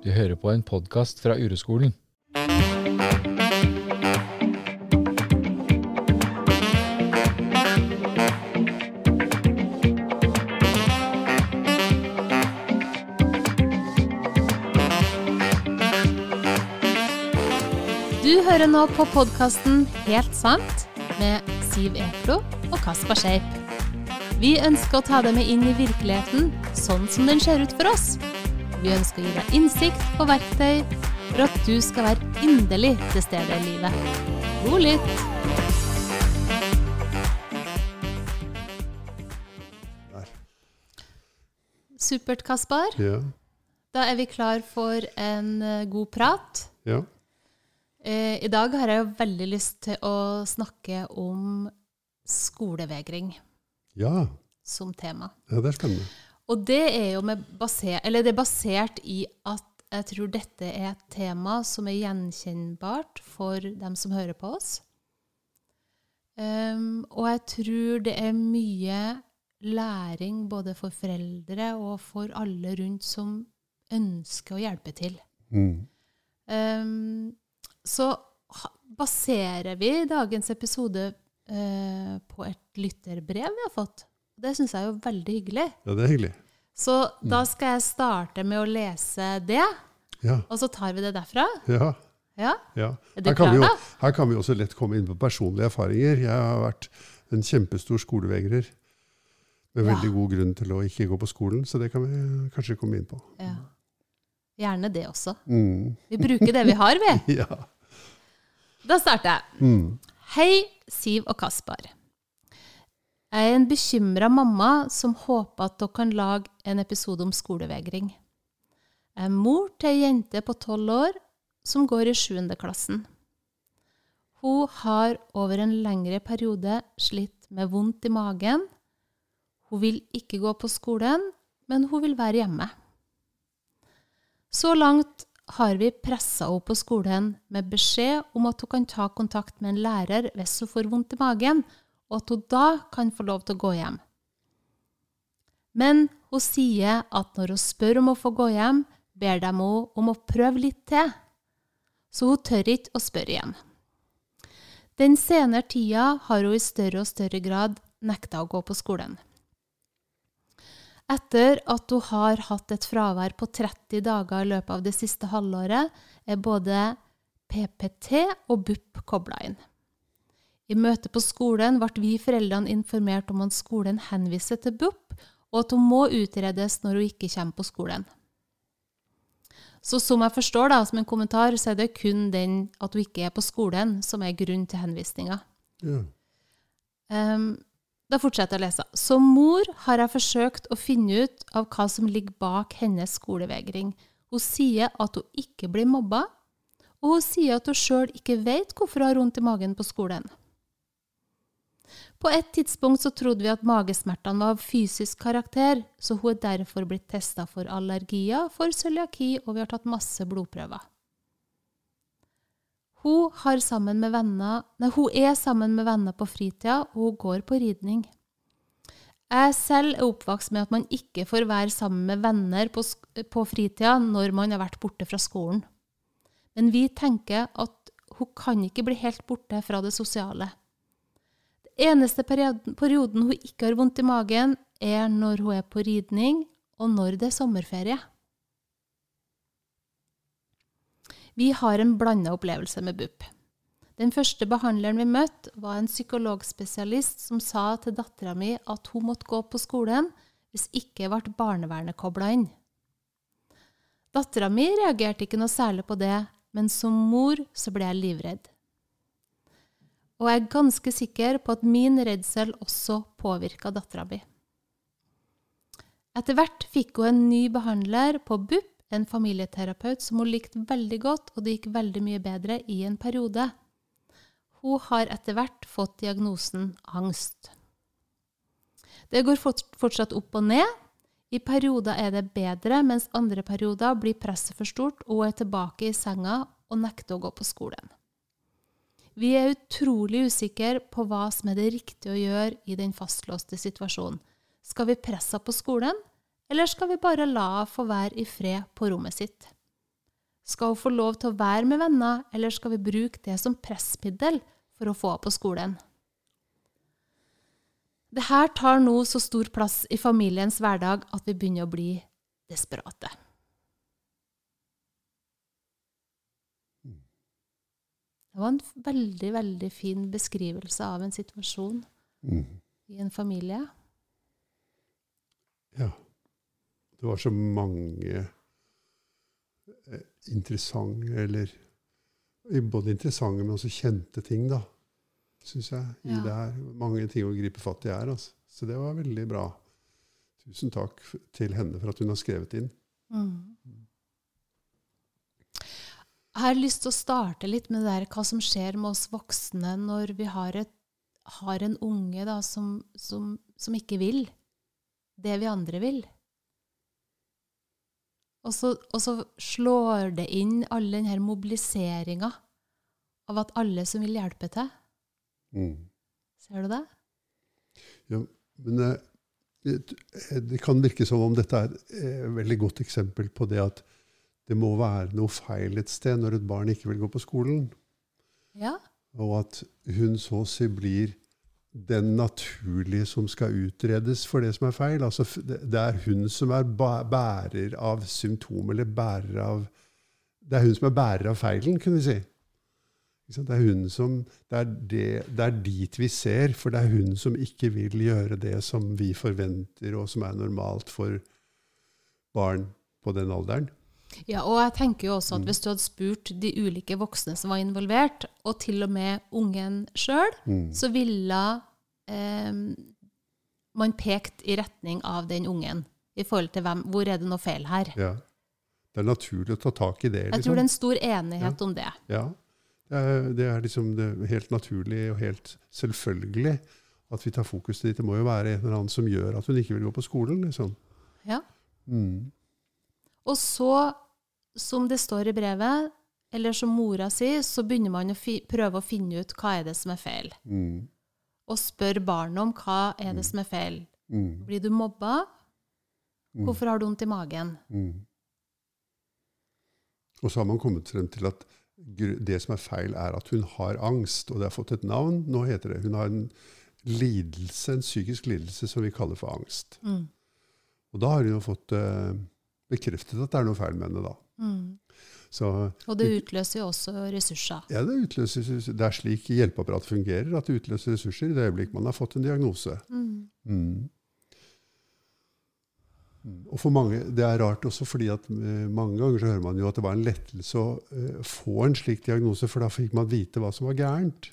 Du hører på en podkast fra Ureskolen. Du hører nå på podkasten Helt sant med Siv Ekro og Kaspar Scheip. Vi ønsker å ta deg med inn i virkeligheten sånn som den ser ut for oss. Vi ønsker å gi deg innsikt og verktøy for at du skal være inderlig til stede i livet. God lytt! Supert, Kaspar. Ja. Da er vi klar for en eh, god prat. ja. Eh, I dag har jeg jo veldig lyst til å snakke om skolevegring Ja. som tema. ja, det er spennende. Og det er jo med baser, eller det er basert i at jeg tror dette er et tema som er gjenkjennbart for dem som hører på oss. Um, og jeg tror det er mye læring både for foreldre og for alle rundt som ønsker å hjelpe til. Mm. Um, så baserer vi dagens episode uh, på et lytterbrev vi har fått. Det syns jeg er jo veldig hyggelig. Ja, det er hyggelig. Så da skal jeg starte med å lese det, Ja. og så tar vi det derfra. Ja. Ja? ja. Er du Her, klar, da? her kan vi også lett komme inn på personlige erfaringer. Jeg har vært en kjempestor skolevegrer. Med veldig god grunn til å ikke gå på skolen, så det kan vi kanskje komme inn på. ja. Gjerne det også. Mm. Vi bruker det vi har, vi. Ja. Da starter jeg. Mm. Hei, Siv og Kaspar. Jeg er en bekymra mamma som håper at dere kan lage en episode om skolevegring. Jeg er mor til ei jente på tolv år som går i sjuende klassen. Hun har over en lengre periode slitt med vondt i magen. Hun vil ikke gå på skolen, men hun vil være hjemme. Så langt har vi pressa henne på skolen med beskjed om at hun kan ta kontakt med en lærer hvis hun får vondt i magen, og at hun da kan få lov til å gå hjem. Men hun sier at når hun spør om å få gå hjem, ber de henne om å prøve litt til. Så hun tør ikke å spørre igjen. Den senere tida har hun i større og større grad nekta å gå på skolen. Etter at hun har hatt et fravær på 30 dager i løpet av det siste halvåret, er både PPT og BUP kobla inn. I møtet på skolen ble vi foreldrene informert om at skolen henviser til BUP, og at hun må utredes når hun ikke kommer på skolen. Så som jeg forstår da, som en kommentar, så er det kun den at hun ikke er på skolen, som er grunn til henvisninga. Ja. Um, da fortsetter jeg å lese. Som mor har jeg forsøkt å finne ut av hva som ligger bak hennes skolevegring. Hun sier at hun ikke blir mobba, og hun sier at hun sjøl ikke vet hvorfor hun har vondt i magen på skolen. På et tidspunkt så trodde vi at magesmertene var av fysisk karakter, så hun er derfor blitt testa for allergier, for cøliaki, og vi har tatt masse blodprøver. Hun, har sammen med venner, nei, hun er sammen med venner på fritida, og hun går på ridning. Jeg selv er oppvokst med at man ikke får være sammen med venner på, på fritida når man har vært borte fra skolen. Men vi tenker at hun kan ikke bli helt borte fra det sosiale. Eneste perioden hun ikke har vondt i magen, er når hun er på ridning, og når det er sommerferie. Vi har en blanda opplevelse med BUP. Den første behandleren vi møtte, var en psykologspesialist som sa til dattera mi at hun måtte gå på skolen hvis ikke ble barnevernet kobla inn. Dattera mi reagerte ikke noe særlig på det, men som mor så ble jeg livredd. Og jeg er ganske sikker på at min redsel også påvirka dattera mi. Etter hvert fikk hun en ny behandler på BUP, en familieterapeut som hun likte veldig godt, og det gikk veldig mye bedre i en periode. Hun har etter hvert fått diagnosen angst. Det går fortsatt opp og ned. I perioder er det bedre, mens andre perioder blir presset for stort, og hun er tilbake i senga og nekter å gå på skolen. Vi er utrolig usikre på hva som er det riktige å gjøre i den fastlåste situasjonen. Skal vi presse henne på skolen, eller skal vi bare la henne få være i fred på rommet sitt? Skal hun få lov til å være med venner, eller skal vi bruke det som pressmiddel for å få henne på skolen? Det her tar nå så stor plass i familiens hverdag at vi begynner å bli desperate. Det var en veldig, veldig fin beskrivelse av en situasjon Mm. i en familie. Ja. Det var så mange eh, interessante, eller både interessante, men også kjente ting, da, syns jeg, i Ja. det her. Mange ting å gripe fatt i her. Altså. Så det var veldig bra. Tusen takk til henne for at hun har skrevet inn. Mm. Jeg har lyst til å starte litt med der, hva som skjer med oss voksne når vi har, et, har en unge da, som, som, som ikke vil det vi andre vil. Og så, og så slår det inn all denne mobiliseringa av at alle som vil hjelpe til. Mm. Ser du det? Men eh, det, det kan virke som om dette er et eh, veldig godt eksempel på det at det må være noe feil et sted når et barn ikke vil gå på skolen. Ja. Og at hun så å si blir den naturlige som skal utredes for det som er feil. Altså, det er hun som er bærer av symptom, eller bærer av Det er hun som er bærer av feilen, kunne vi si. Det er hun som det er, det, det er dit vi ser, for det er hun som ikke vil gjøre det som vi forventer, og som er normalt for barn på den alderen. Ja, og jeg tenker jo også at Mm. hvis du hadde spurt de ulike voksne som var involvert, og til og med ungen sjøl, Mm. så ville eh, man pekt i retning av den ungen. I forhold til hvem, hvor er det noe feil her? Ja. Det er naturlig å ta tak i det. Liksom. Jeg tror det er en stor enighet om det. Ja, det er, det er liksom det er helt naturlig og helt selvfølgelig at vi tar fokus dit. Det må jo være en eller annen som gjør at hun ikke vil gå på skolen. liksom. Ja. Mm. Og så, som det står i brevet, eller som mora sier, så begynner man å prøve å finne ut hva er det som er feil. Mm. Og spør barnet om hva er det som er feil. Mm. Blir du mobba? Mm. Hvorfor har du vondt i magen? Mm. Og så har man kommet frem til at det som er feil, er at hun har angst. Og det har fått et navn. Nå heter det Hun har en lidelse, en psykisk lidelse som vi kaller for angst. Mm. Og da har hun jo fått eh, bekreftet at det er noe feil med henne, da. Mm. Så Og det utløser jo også ressurser. Ja, det, utløser, det er slik hjelpeapparatet fungerer, at det utløser ressurser i det øyeblikk man har fått en diagnose. Mm. Mm. Og for mange, Det er rart også fordi at eh, mange ganger så hører man jo at det var en lettelse å eh, få en slik diagnose, for da fikk man vite hva som var gærent.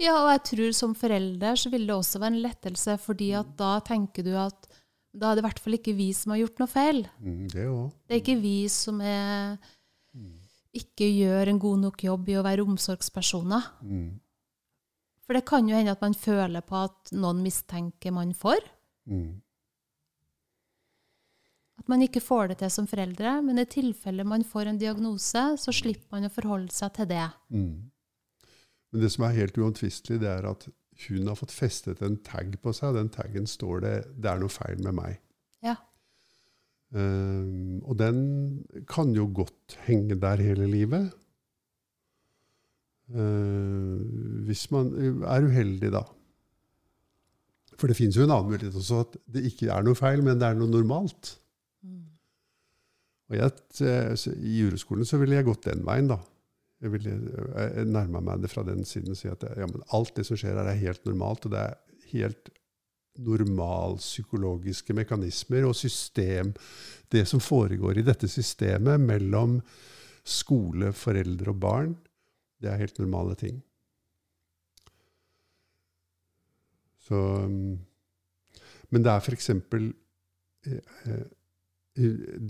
Ja, og jeg tror som forelder så vil det også være en lettelse, fordi at da tenker du at da er det i hvert fall ikke vi som har gjort noe feil. Mm, det. Det er ikke vi som er, ikke gjør en god nok jobb i å være omsorgspersoner. Mm. For det kan jo hende at man føler på at noen mistenker man for. Mm. At man ikke får det til som foreldre, men i tilfelle man får en diagnose, så slipper man å forholde seg til det. Mm. Men det som er helt uomtvistelig, det er at hun har fått festet en tag på seg, og den taggen står det 'det er noe feil med meg'. Ja. Um, og den kan jo godt henge der hele livet. Uh, hvis man er uheldig, da. For det finnes jo en annen mulighet også, at det ikke er noe feil, men det er noe normalt. Mm. Og jeg, eh, I jureskolen så ville jeg gått den veien, da. Jeg ville eh, nærma meg det fra den siden og si at ja, men alt det som skjer her, er helt normalt. Og det er helt normalpsykologiske mekanismer og system. Det som foregår i dette systemet mellom skole, foreldre og barn, det er helt normale ting. Så, mm, men det er f.eks. Eh,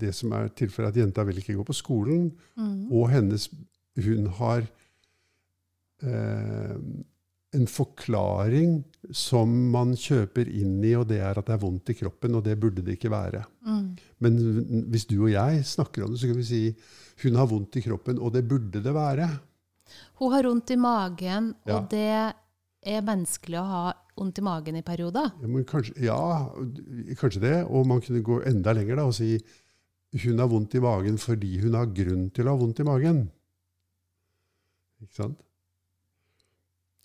det som er tilfellet, at jenta vil ikke gå på skolen, Mm. og hennes Hun har eh, en forklaring som man kjøper inn i, og det er at det er vondt i kroppen, og det burde det ikke være. Mm. Men hvis du og jeg snakker om det, så kan vi si hun har vondt i kroppen, og det burde det være. Hun har vondt i magen, Ja. og det er menneskelig å ha vondt i magen i perioder. Ja, kanskje, ja, kanskje det. Og man kunne gå enda lenger da, og si hun har vondt i magen fordi hun har grunn til å ha vondt i magen. Ikke sant?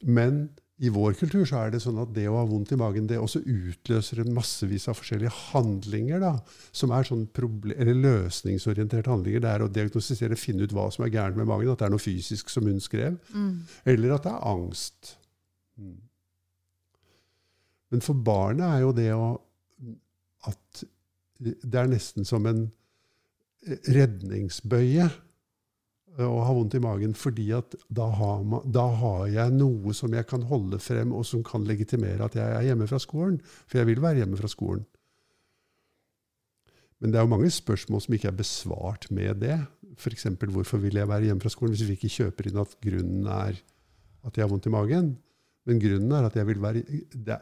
Men i vår kultur så er det sånn at det å ha vondt i magen det også utløser en massevis av forskjellige handlinger. da, Som er sånn eller løsningsorienterte handlinger. Det er å diagnostisere, finne ut hva som er gærent med magen. At det er noe fysisk, som hun skrev. Mm. Eller at det er angst. Mm. Men for barnet er jo det å At det er nesten som en redningsbøye å ha vondt i magen, fordi at da har, man, da har, jeg noe som jeg kan holde frem, og som kan legitimere at jeg er hjemme fra skolen. For jeg vil være hjemme fra skolen. Men det er jo mange spørsmål som ikke er besvart med det. F.eks.: Hvorfor vil jeg være hjemme fra skolen? Hvis vi ikke kjøper inn at grunnen er at jeg har vondt i magen. Men grunnen er at jeg vil være,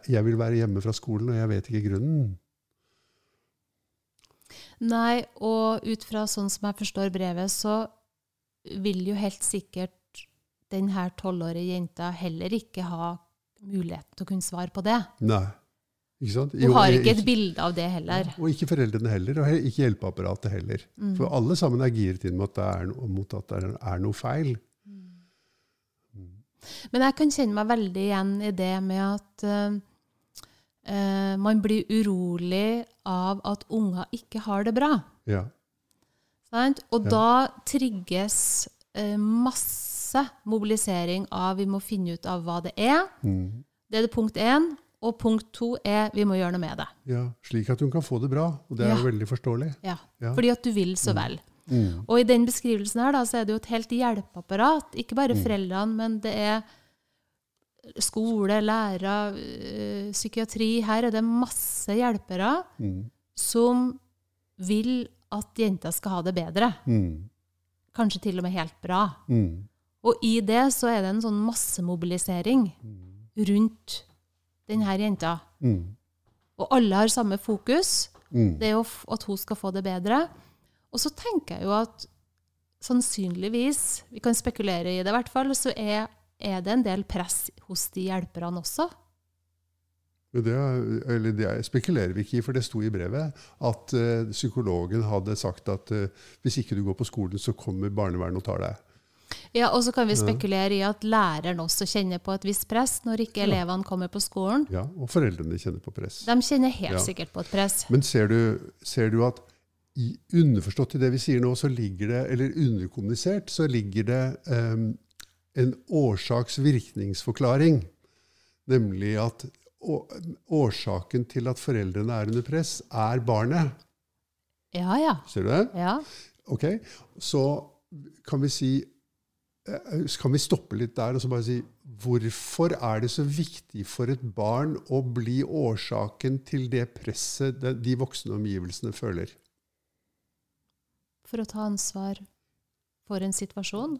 jeg vil være hjemme fra skolen, og jeg vet ikke grunnen. Nei, og ut fra sånn som jeg forstår brevet, så vil jo helt sikkert denne tolvårige jenta heller ikke ha mulighet til å kunne svare på det. Nei. Ikke sant? Hun har ikke et bilde av det heller. Og ikke foreldrene heller, og ikke hjelpeapparatet heller. Mm. For alle sammen er giret inn mot, mot at det er noe feil. Mm. Men jeg kan kjenne meg veldig igjen i det med at uh, uh, man blir urolig av at unger ikke har det bra. Ja. Og ja. da trigges eh, masse mobilisering av vi må finne ut av hva det er. Mm. Det er det punkt én. Og punkt to er vi må gjøre noe med det. Ja, Slik at hun kan få det bra. Og det er ja. jo veldig forståelig. Ja, ja. fordi at du vil så mm. vel. Mm. Og i den beskrivelsen her da, så er det jo et helt hjelpeapparat. Ikke bare mm. foreldrene, men det er skole, lærere, øh, psykiatri. Her er det masse hjelpere mm. som vil at jenta skal ha det bedre. Mm. Kanskje til og med helt bra. Mm. Og i det så er det en sånn massemobilisering mm. rundt denne jenta. Mm. Og alle har samme fokus. Mm. Det er jo at hun skal få det bedre. Og så tenker jeg jo at sannsynligvis, vi kan spekulere i det i hvert fall, så er, er det en del press hos de hjelperne også. Det, eller det spekulerer vi ikke i, for det sto i brevet at uh, psykologen hadde sagt at uh, hvis ikke du går på skolen, så kommer barnevernet og tar deg. Ja, og så kan vi spekulere i at læreren også kjenner på et visst press når ikke elevene kommer på skolen. Ja, og foreldrene kjenner på press. De kjenner helt ja. sikkert på et press. Men ser du, ser du at i, underforstått i det vi sier nå, så ligger det, eller underkommunisert, så ligger det um, en årsaks-virkningsforklaring. Nemlig at årsaken til at foreldrene er under press, er barnet. Ja, ja. Ser du det? Ja. Ok, Så kan vi si eh, kan vi stoppe litt der og så bare si hvorfor er det så viktig for et barn å bli årsaken til det presset de voksne omgivelsene føler? For å ta ansvar for en situasjon?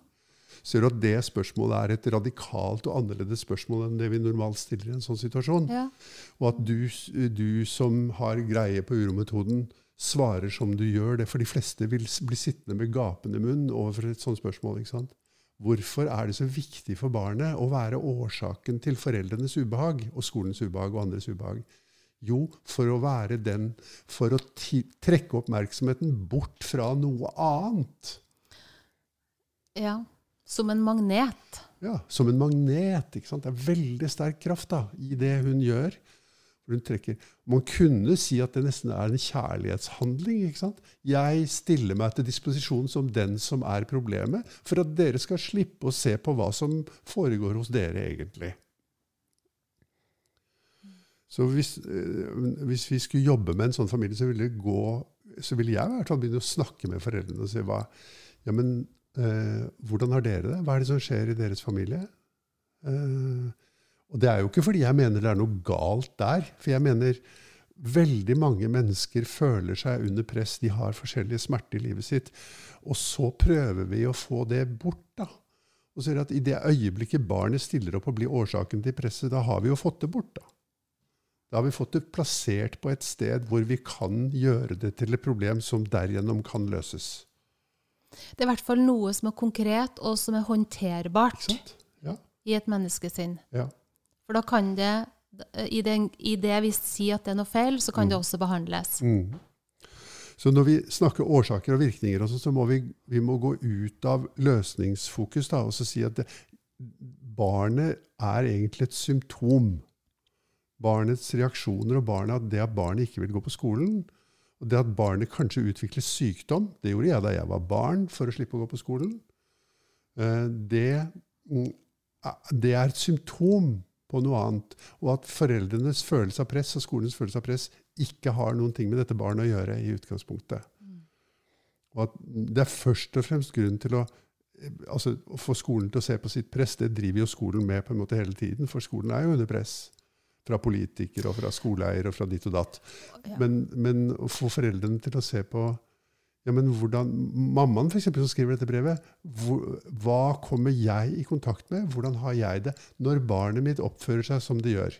Ser du at det spørsmålet er et radikalt og annerledes spørsmål enn det vi normalt stiller i en sånn situasjon. Ja. Og at du, du, som har greie på urometoden, svarer som du gjør det. For de fleste vil bli sittende med gapende munn overfor et sånt spørsmål. ikke sant? Hvorfor er det så viktig for barnet å være årsaken til foreldrenes ubehag og skolens ubehag og andres ubehag? Jo, for å være den For å trekke oppmerksomheten bort fra noe annet. Ja. Som en magnet. Ja, som en magnet. ikke sant? Det er veldig sterk kraft da, i det hun gjør. Hun trekker. Man kunne si at det nesten er en kjærlighetshandling. ikke sant? Jeg stiller meg til disposisjon som den som er problemet, for at dere skal slippe å se på hva som foregår hos dere egentlig. Så hvis, øh, hvis vi skulle jobbe med en sånn familie, så ville, gå, så ville jeg i hvert fall begynne å snakke med foreldrene og si hva, ja, men Eh, hvordan har dere det? Hva er det som skjer i deres familie? Eh, og det er jo ikke fordi jeg mener det er noe galt der. For jeg mener veldig mange mennesker føler seg under press. De har forskjellige smerter i livet sitt. Og så prøver vi å få det bort. da. Og så er det at I det øyeblikket barnet stiller opp og blir årsaken til presset, da har vi jo fått det bort. Da Da har vi fått det plassert på et sted hvor vi kan gjøre det til et problem som derigjennom kan løses. Det er i hvert fall noe som er konkret, og som er håndterbart ja. i et menneskesinn. Ja. For da kan det, i det, i det vi sier at det er noe feil, så kan mm. det også behandles. Mm. Så når vi snakker årsaker og virkninger, og sånn, så må vi, vi må gå ut av løsningsfokus da, og så si at det, barnet er egentlig et symptom. Barnets reaksjoner og barnet, det at barnet ikke vil gå på skolen, og det at barnet kanskje utvikler sykdom Det gjorde jeg da jeg var barn, for å slippe å gå på skolen. Eh, det, mm, det er et symptom på noe annet. Og at foreldrenes følelse av press og skolens følelse av press ikke har noen ting med dette barnet å gjøre i utgangspunktet. Og at det er først og fremst grunn til å altså, å få skolen til å se på sitt press. Det driver jo skolen med på en måte hele tiden, for skolen er jo under press. Fra politikere og fra skoleeiere og fra ditt og datt. Ja. Men, men å få foreldrene til å se på ja, men hvordan, Mammaen for eksempel, som skriver dette brevet, hvor, hva kommer jeg i kontakt med? Hvordan har jeg det når barnet mitt oppfører seg som det gjør?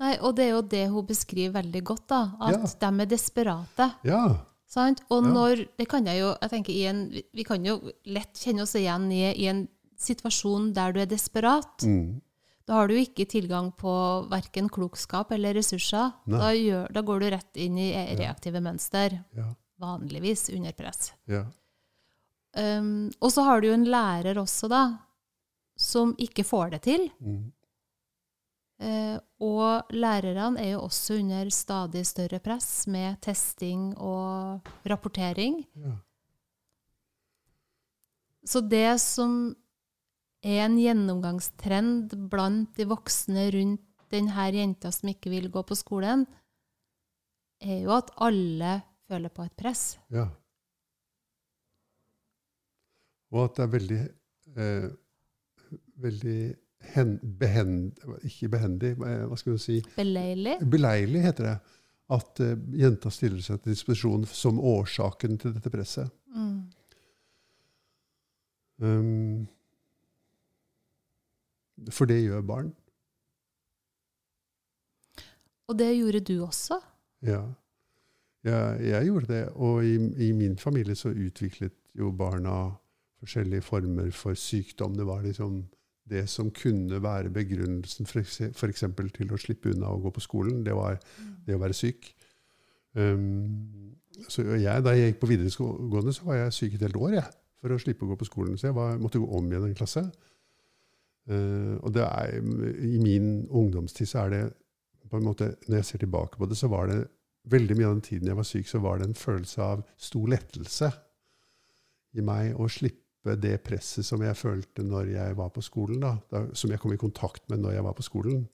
Nei, og det er jo det hun beskriver veldig godt, da. At Ja. de er desperate. Ja, Sant? Og når Det kan jeg jo jeg tenker i en, Vi kan jo lett kjenne oss igjen i, i en situasjon der du er desperat. mm, Da har du ikke tilgang på verken klokskap eller ressurser. Da, gjør, da går du rett inn i reaktive mønster. ja, Vanligvis under press. ja. Um, og så har du jo en lærer også, da, som ikke får det til. Mm, Uh, og lærerne er jo også under stadig større press med testing og rapportering. ja. Så det som er en gjennomgangstrend blant de voksne rundt denne jenta som ikke vil gå på skolen, er jo at alle føler på et press. ja. Og at det er veldig eh, veldig hen, behend, Ikke behendig, eh, hva skal du si Beleilig. Beleilig, heter det. At eh, jenta stiller seg til disposisjon som årsaken til dette presset. Mm. Um, for det gjør barn. Og det gjorde du også. Ja. ja jeg gjorde det. Og i, i min familie så utviklet jo barna forskjellige former for sykdom. Det var liksom det som kunne være begrunnelsen f.eks. til å slippe unna å gå på skolen. Det var det å være syk. Um, så jeg, da jeg gikk på videregående, så var jeg syk et helt år jeg, for å slippe å gå på skolen. Så jeg var, måtte gå om igjen en klasse. Uh, og det er, i min ungdomstid så er det på en måte, Når jeg ser tilbake på det, så var det veldig mye av den tiden jeg var syk, så var det en følelse av stor lettelse i meg å slippe det presset som jeg følte når jeg var på skolen, da, som jeg kom i kontakt med når jeg var på skolen.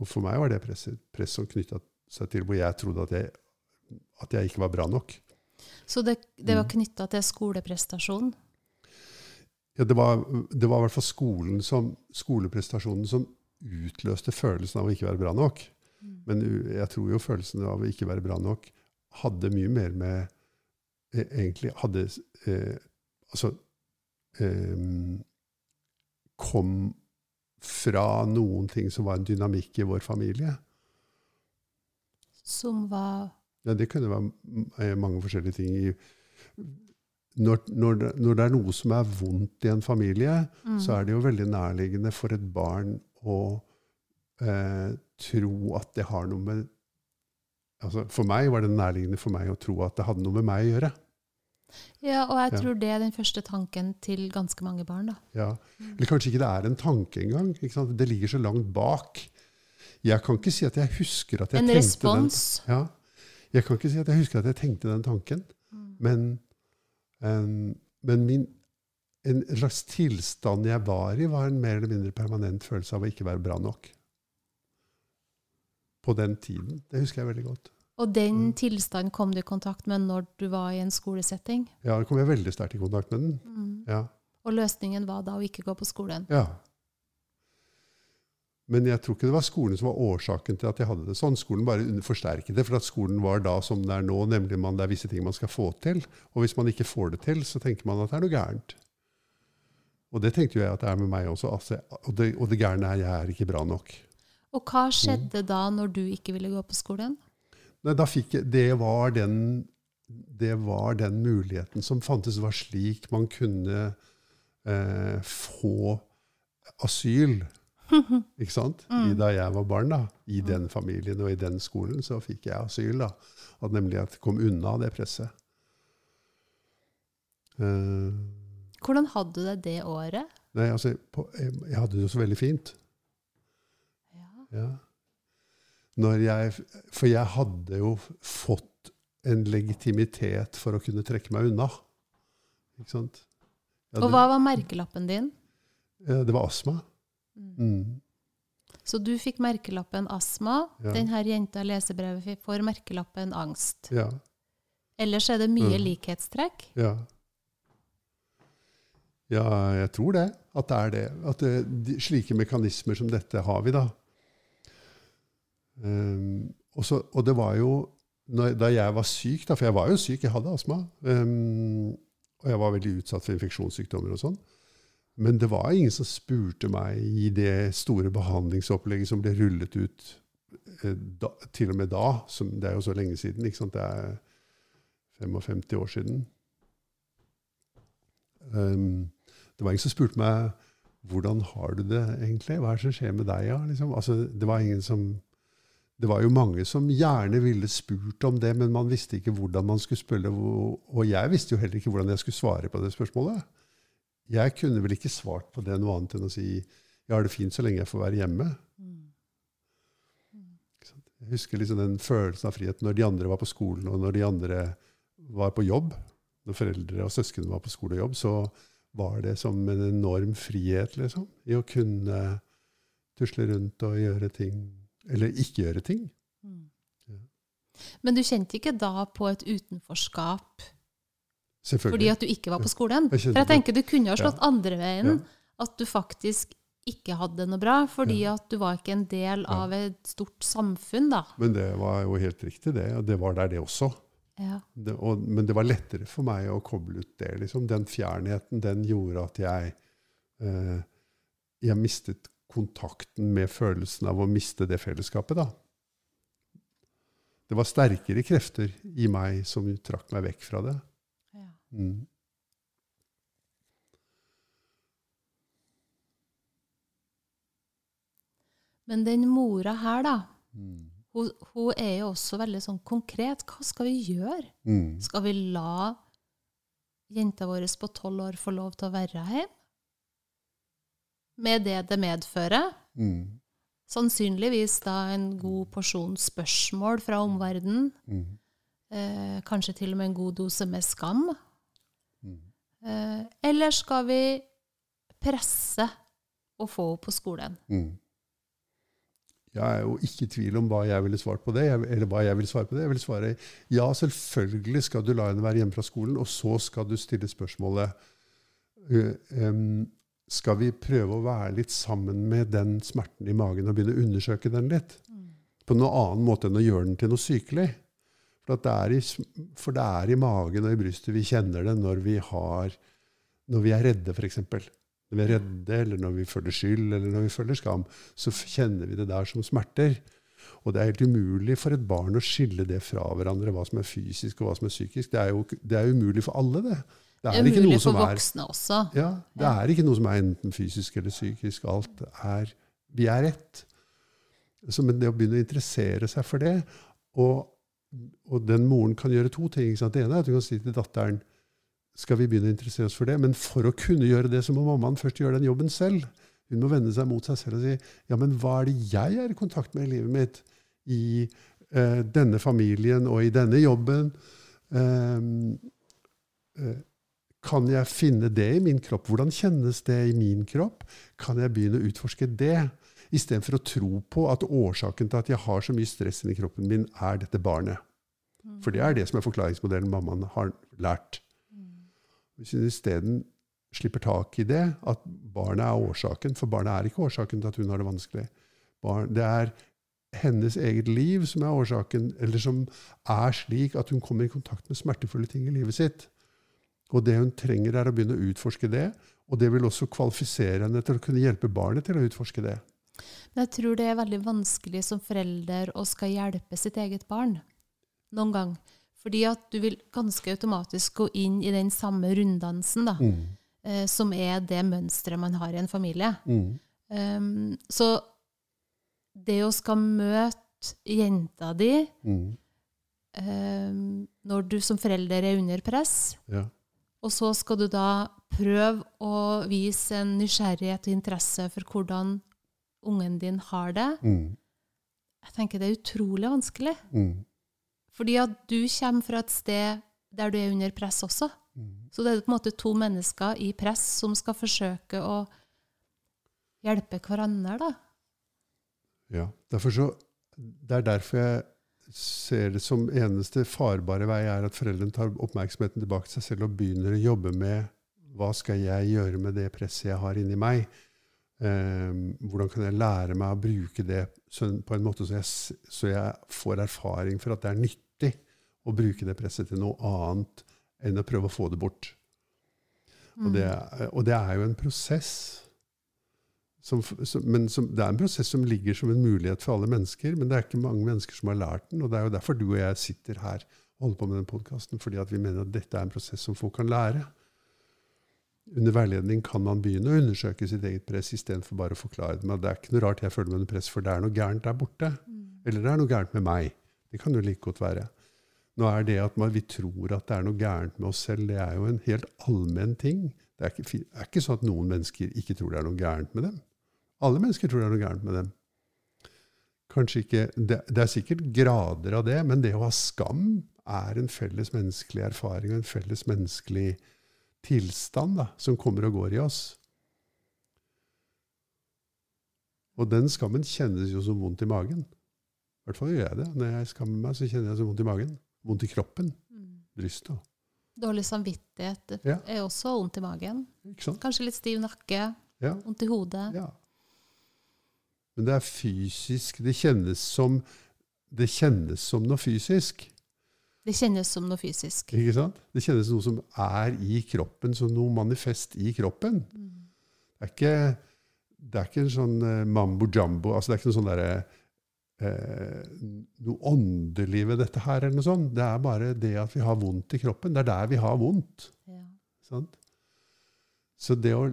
Og for meg var det presset, press som knytta seg til hvor jeg trodde at jeg, at jeg ikke var bra nok. Så det, det Mm. var knytta til skoleprestasjon. Ja, det, var, det var i hvert fall skolen som, skoleprestasjonen som utløste følelsen av å ikke være bra nok. Men jeg tror jo følelsen av å ikke være bra nok hadde mye mer med eh, Egentlig hadde eh, Altså eh, Kom fra noen ting som var en dynamikk i vår familie. Som var Ja, det kunne være mange forskjellige ting. Når, når, det, når det er noe som er vondt i en familie, mm. så er det jo veldig nærliggende for et barn å eh, tro at det har noe med altså For meg var det nærliggende for meg å tro at det hadde noe med meg å gjøre. Ja, og jeg Ja. tror det er den første tanken til ganske mange barn, da. Ja. Eller kanskje ikke det er en tanke engang. Det ligger så langt bak. Jeg kan ikke si at jeg husker at jeg En tenkte respons. den. Ja. Jeg kan ikke si at jeg husker at jeg tenkte den tanken. Mm. Men, men min, en slags tilstand jeg var i, var en mer eller mindre permanent følelse av å ikke være bra nok. På den tiden. Det husker jeg veldig godt. Og den Mm. tilstanden kom du i kontakt med når du var i en skolesetting. Ja, Da kom jeg veldig sterkt i kontakt med den. Mm. Ja. Og løsningen var da å ikke gå på skolen. ja. Men jeg tror ikke det var skolen som var årsaken til at jeg hadde det sånn. Skolen bare forsterket det, for at skolen var da som det er nå, nemlig man, det er visse ting man skal få til. Og hvis man ikke får det til, så tenker man at det er noe gærent. Og det tenkte jo jeg at det er med meg også. Altså, og, det, og det gærne er jeg er ikke bra nok. Og hva skjedde da når du ikke ville gå på skolen? Nei, da fikk jeg, det, var den, det var den muligheten som fantes. Det var slik man kunne eh, få asyl. Ikke sant? I, da jeg var barn, da, i den familien og i den skolen, så fikk jeg asyl. da. At nemlig at jeg kom unna det presset. Uh, Hvordan hadde du det det året? nei, altså, på, jeg, jeg hadde det jo så veldig fint. Ja. Ja. Når jeg, for jeg hadde jo fått en legitimitet for å kunne trekke meg unna. Ikke sant? Hadde, Og hva var merkelappen din? Det var astma. Mm. Så du fikk merkelappen astma. Ja. Denne jenta i lesebrevet får merkelappen angst. Ja. Ellers er det mye Mm. likhetstrekk. Ja. Ja, jeg tror det. At det er det. At det, de, slike mekanismer som dette har vi, da. Um, og, så, og det var jo når, Da jeg var syk, da, for jeg var jo syk, jeg hadde astma, um, og jeg var veldig utsatt for infeksjonssykdommer og sånn, men det var ingen som spurte meg i det store behandlingsopplegget som ble rullet ut eh, da, til og med da. Som, det er jo så lenge siden. ikke sant? Det er 55 år siden. Um, det var ingen som spurte meg hvordan har du det egentlig? Hva er det som skjer med deg? Ja? Liksom, altså, det var som det var jo mange som gjerne ville spurt om det, men man visste ikke hvordan man skulle spørre. Og jeg visste jo heller ikke hvordan jeg skulle svare på det spørsmålet. Jeg kunne vel ikke svart på det noe annet enn å si jeg har det fint så lenge jeg får være hjemme. Jeg husker liksom den følelsen av frihet når de andre var på skolen, og når de andre var på jobb. Når foreldre og søsken var på skole og jobb, så var det som en enorm frihet liksom, i å kunne tusle rundt og gjøre ting eller ikke gjøre ting. Ja. Men du kjente ikke da på et utenforskap fordi at du ikke var på skolen? For jeg tenker du kunne ha slått andre veien. At du faktisk ikke hadde det noe bra, fordi Ja. at du var ikke en del av et stort samfunn, da. Men det var jo helt riktig, det. Og det var der, det også. Ja. Det, og, men det var lettere for meg å koble ut det. Liksom. Den fjernheten den gjorde at jeg, eh, jeg mistet kontakten med følelsen av å miste det fellesskapet. da. Det var sterkere krefter i meg som trakk meg vekk fra det. Mm. Men den mora her, da, Mm. hun, hun er jo også veldig sånn konkret. Hva skal vi gjøre? Mm. Skal vi la jenta vår på tolv år få lov til å være hjemme? Med det det medfører. Mm. Sannsynligvis da en god porsjon spørsmål fra omverdenen. Mm. Eh, kanskje til og med en god dose med skam. Mm. Eh, eller skal vi presse og få henne på skolen? Mm. Jeg er jo ikke i tvil om hva jeg ville svart på det. Jeg, eller hva jeg vil svare på det. Jeg vil svare ja, selvfølgelig skal du la henne være hjemme fra skolen, og så skal du stille spørsmålet uh, em, Skal vi prøve å være litt sammen med den smerten i magen og begynne å undersøke den litt? På noen annen måte enn å gjøre den til noe sykelig. For, at det er i, for det er i magen og i brystet vi kjenner det når vi, har, når vi er redde, f.eks. Når vi er redde, eller når vi føler skyld, eller når vi føler skam, så kjenner vi det der som smerter. Og det er helt umulig for et barn å skille det fra hverandre, hva som er fysisk og hva som er psykisk. Det er jo det er umulig for alle, det. Det Det er, umulig for som er voksne også. ja, det er ikke noe som er enten fysisk eller psykisk. Alt er Vi er ett. Så, men det å begynne å interessere seg for det Og, og den moren kan gjøre to ting. Det ene er at hun kan si til datteren skal vi begynne å interessere oss for det. Men for å kunne gjøre det, så må mammaen først gjøre den jobben selv. Hun må vende seg mot seg selv og si ja, men hva er det jeg er i kontakt med i livet mitt? I eh, denne familien og i denne jobben. Ehm, eh, kan jeg finne det i min kropp? Hvordan kjennes det i min kropp? Kan jeg begynne å utforske det? Istedenfor å tro på at årsaken til at jeg har så mye stress inni kroppen min, er dette barnet. For det er det som er forklaringsmodellen mammaen har lært. Hvis hun isteden slipper tak i det, at barnet er årsaken, for barnet er ikke årsaken til at hun har det vanskelig. Det er hennes eget liv som er årsaken, eller som er slik at hun kommer i kontakt med smertefulle ting i livet sitt. Og det hun trenger, er å begynne å utforske det. Og det vil også kvalifisere henne til å kunne hjelpe barnet til å utforske det. Men jeg tror det er veldig vanskelig som forelder å skal hjelpe sitt eget barn. Noen gang. Fordi at du vil ganske automatisk gå inn i den samme runddansen, da. Mm. Eh, som er det mønsteret man har i en familie. Mm. Um, så det å skal møte jenta di Mm. um, når du som forelder er under press, Ja. Og så skal du da prøve å vise en nysgjerrighet og interesse for hvordan ungen din har det. Mm. Jeg tenker det er utrolig vanskelig. Mm. Fordi at du kommer fra et sted der du er under press også. Mm. Så det er på en måte to mennesker i press som skal forsøke å hjelpe hverandre, da. Ja. Derfor så, det er derfor jeg ser det som eneste farbare vei er at foreldrene tar oppmerksomheten tilbake til seg selv og begynner å jobbe med hva skal jeg gjøre med det presset jeg har inni meg? Eh, hvordan kan jeg lære meg å bruke det på en måte så jeg, så jeg får erfaring for at det er nyttig å bruke det presset til noe annet enn å prøve å få det bort. Og, det, er- og det er jo en prosess. Som, som, men som, det er en prosess som ligger som en mulighet for alle mennesker, men det er ikke mange mennesker som har lært den. Og det er jo derfor du og jeg sitter her og holder på med den podkasten, fordi at vi mener at dette er en prosess som folk kan lære. Under veiledning kan man begynne å undersøke sitt eget press istedenfor bare å forklare det. Men det er ikke noe rart jeg føler meg under press, for det er noe gærent der borte. Eller det er noe gærent med meg. Det kan jo like godt være. Nå er det at man, vi tror at det er noe gærent med oss selv, det er jo en helt allmenn ting. Det er ikke, er ikke sånn at noen mennesker ikke tror det er noe gærent med dem. Alle mennesker tror det er noe gærent med dem. Kanskje ikke, det, det er sikkert grader av det, men det å ha skam er en felles menneskelig erfaring og en felles menneskelig tilstand da, som kommer og går i oss. Og den skammen kjennes jo som vondt i magen. I hvert fall gjør jeg det. Når jeg skammer meg, så kjenner jeg som vondt i magen. Vondt i kroppen. Brystet. Dårlig samvittighet det Ja. er også vondt i magen. Kanskje litt stiv nakke, Ja. vondt i hodet. Ja. Men det er fysisk. Det kjennes som, det kjennes som noe fysisk. Det kjennes som noe fysisk. Ikke sant? Det kjennes som noe som er i kroppen, som noe manifest i kroppen. Det er ikke, det er ikke en sånn eh, mambo jumbo. Altså det er ikke noe sånn derre eh, noe åndelig ved dette her, eller noe sånt. Det er bare det at vi har vondt i kroppen. Det er der vi har vondt. Ja. Sant? Så, det å,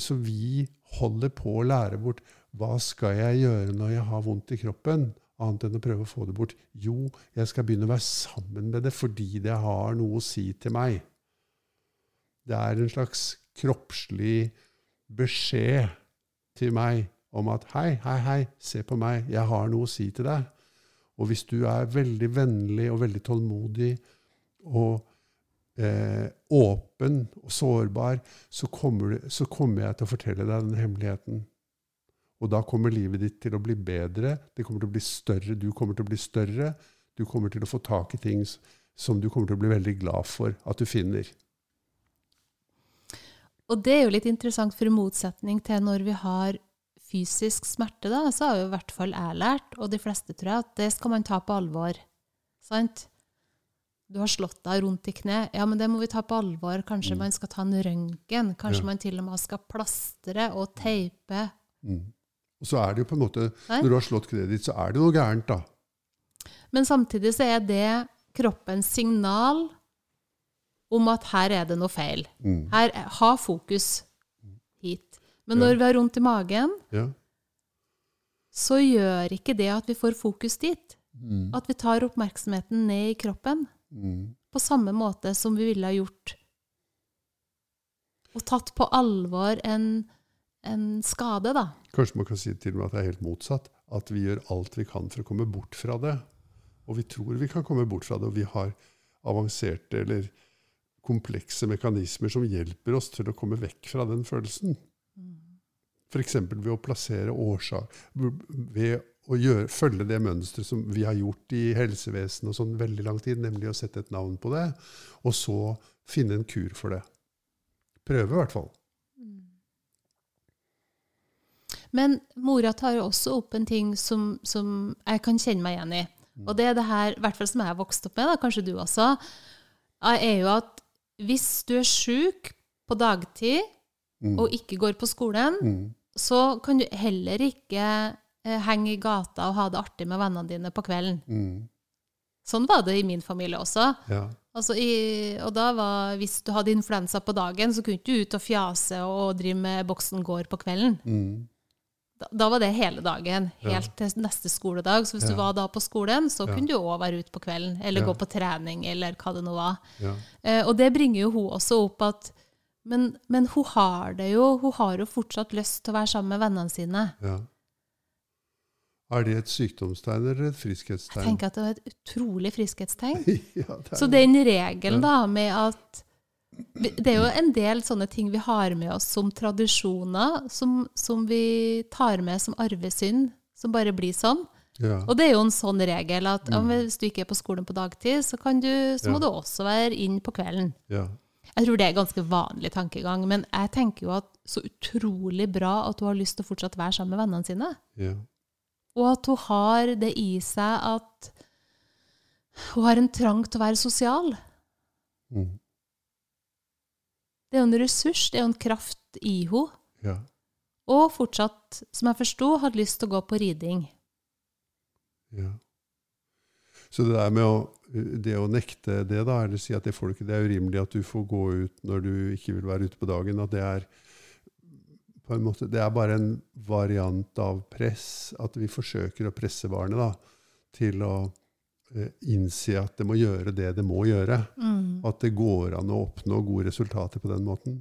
så vi holder på å lære bort hva skal jeg gjøre når jeg har vondt i kroppen, annet enn å prøve å få det bort. Jo, jeg skal begynne å være sammen med det fordi det har noe å si til meg. Det er en slags kroppslig beskjed til meg om at hei, hei, hei, se på meg, jeg har noe å si til deg. Og hvis du er veldig vennlig og veldig tålmodig og eh, åpen og sårbar, så kommer, du, så kommer jeg til å fortelle deg den hemmeligheten. Og da kommer livet ditt til å bli bedre, det kommer til å bli større, du kommer til å bli større, du kommer til å få tak i ting som du kommer til å bli veldig glad for at du finner. Og det er jo litt interessant, for i motsetning til når vi har fysisk smerte, da, så har jo i hvert fall jeg lært, og de fleste tror jeg, at det skal man ta på alvor. Sant? Du har slått deg rundt i kne. Ja, men det må vi ta på alvor. Kanskje man skal ta en røntgen. Kanskje Ja. man til og med skal plastre og teipe. Mm. Og så er det jo på en måte, Nei. når du har slått kreditt, ditt, så er det noe gærent da. Men samtidig så er det kroppens signal om at her er det noe feil. Mm. Her, ha fokus hit. Men Ja. når vi har vondt i magen, Ja. så gjør ikke det at vi får fokus dit. Mm. At vi tar oppmerksomheten ned i kroppen Mm. på samme måte som vi ville ha gjort. Og tatt på alvor en, en skade, da. Kanskje man kan si til og med at det er helt motsatt. At vi gjør alt vi kan for å komme bort fra det. Og vi tror vi kan komme bort fra det, og vi har avanserte eller komplekse mekanismer som hjelper oss til å komme vekk fra den følelsen. F.eks. ved å plassere årsak Ved å gjøre, følge det mønsteret som vi har gjort i helsevesenet og sånn veldig lang tid, nemlig å sette et navn på det, og så finne en kur for det. Prøve, i hvert fall. Men mora tar jo også opp en ting som, som jeg kan kjenne meg igjen i. Og det er det her, i hvert fall som jeg har vokst opp med, da, kanskje du også, er jo at hvis du er sjuk på dagtid Mm. og ikke går på skolen, Mm. så kan du heller ikke eh, henge i gata og ha det artig med vennene dine på kvelden. Mm. Sånn var det i min familie også. Ja. Altså i, og da var, Hvis du hadde influensa på dagen, så kunne du ikke ut og fjase og drive med boksen gård på kvelden. Da, var det hele dagen, helt til neste skoledag. Så hvis Ja. du var da på skolen, så Ja. kunne du òg være ute på kvelden, eller Ja. gå på trening, eller hva det nå var. Ja. Eh, og det bringer jo hun også opp at men, men hun har det jo, hun har jo fortsatt lyst til å være sammen med vennene sine. ja. Er det et sykdomstegn eller et friskhetstegn? Jeg tenker at det er et utrolig friskhetstegn. ja, det er Så den regelen da med at Det er jo en del sånne ting vi har med oss som tradisjoner, som, som vi tar med som arvesynd, som bare blir sånn. ja. Og det er jo en sånn regel at ja, Mm. hvis du ikke er på skolen på dagtid, så, kan du, så må du også være inn på kvelden. ja. Jeg tror det er ganske vanlig tankegang, men jeg tenker jo at så utrolig bra at hun har lyst til å fortsatt være sammen med vennene sine. ja. Og at hun har det i seg at hun har en trang til å være sosial. Mm. Det er jo en ressurs, det er jo en kraft i henne. ja. Og fortsatt, som jeg forsto, hadde lyst til å gå på riding. Ja. Så det der med å, det å nekte det, da, eller si at det, ikke, det er urimelig at du får gå ut når du ikke vil være ute på dagen, at det er på en måte, det er bare en variant av press. At vi forsøker å presse barnet da, til å innse at det må gjøre det det må gjøre. Mm. at det går an å oppnå gode resultater på den måten.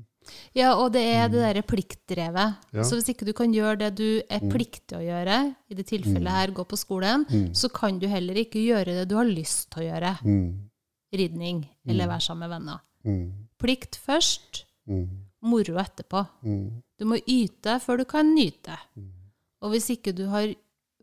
Ja, og det er det derre pliktdrevet. Mm. Ja. Så hvis ikke du kan gjøre det du er Mm. pliktig å gjøre, i det tilfellet Mm. her gå på skolen, Mm. så kan du heller ikke gjøre det du har lyst til å gjøre. Mm. Ridning, eller Mm. være sammen med venner. Mm. Plikt først, Mm. moro etterpå. Mm. Du må yte før du kan nyte. Mm. Og hvis ikke du har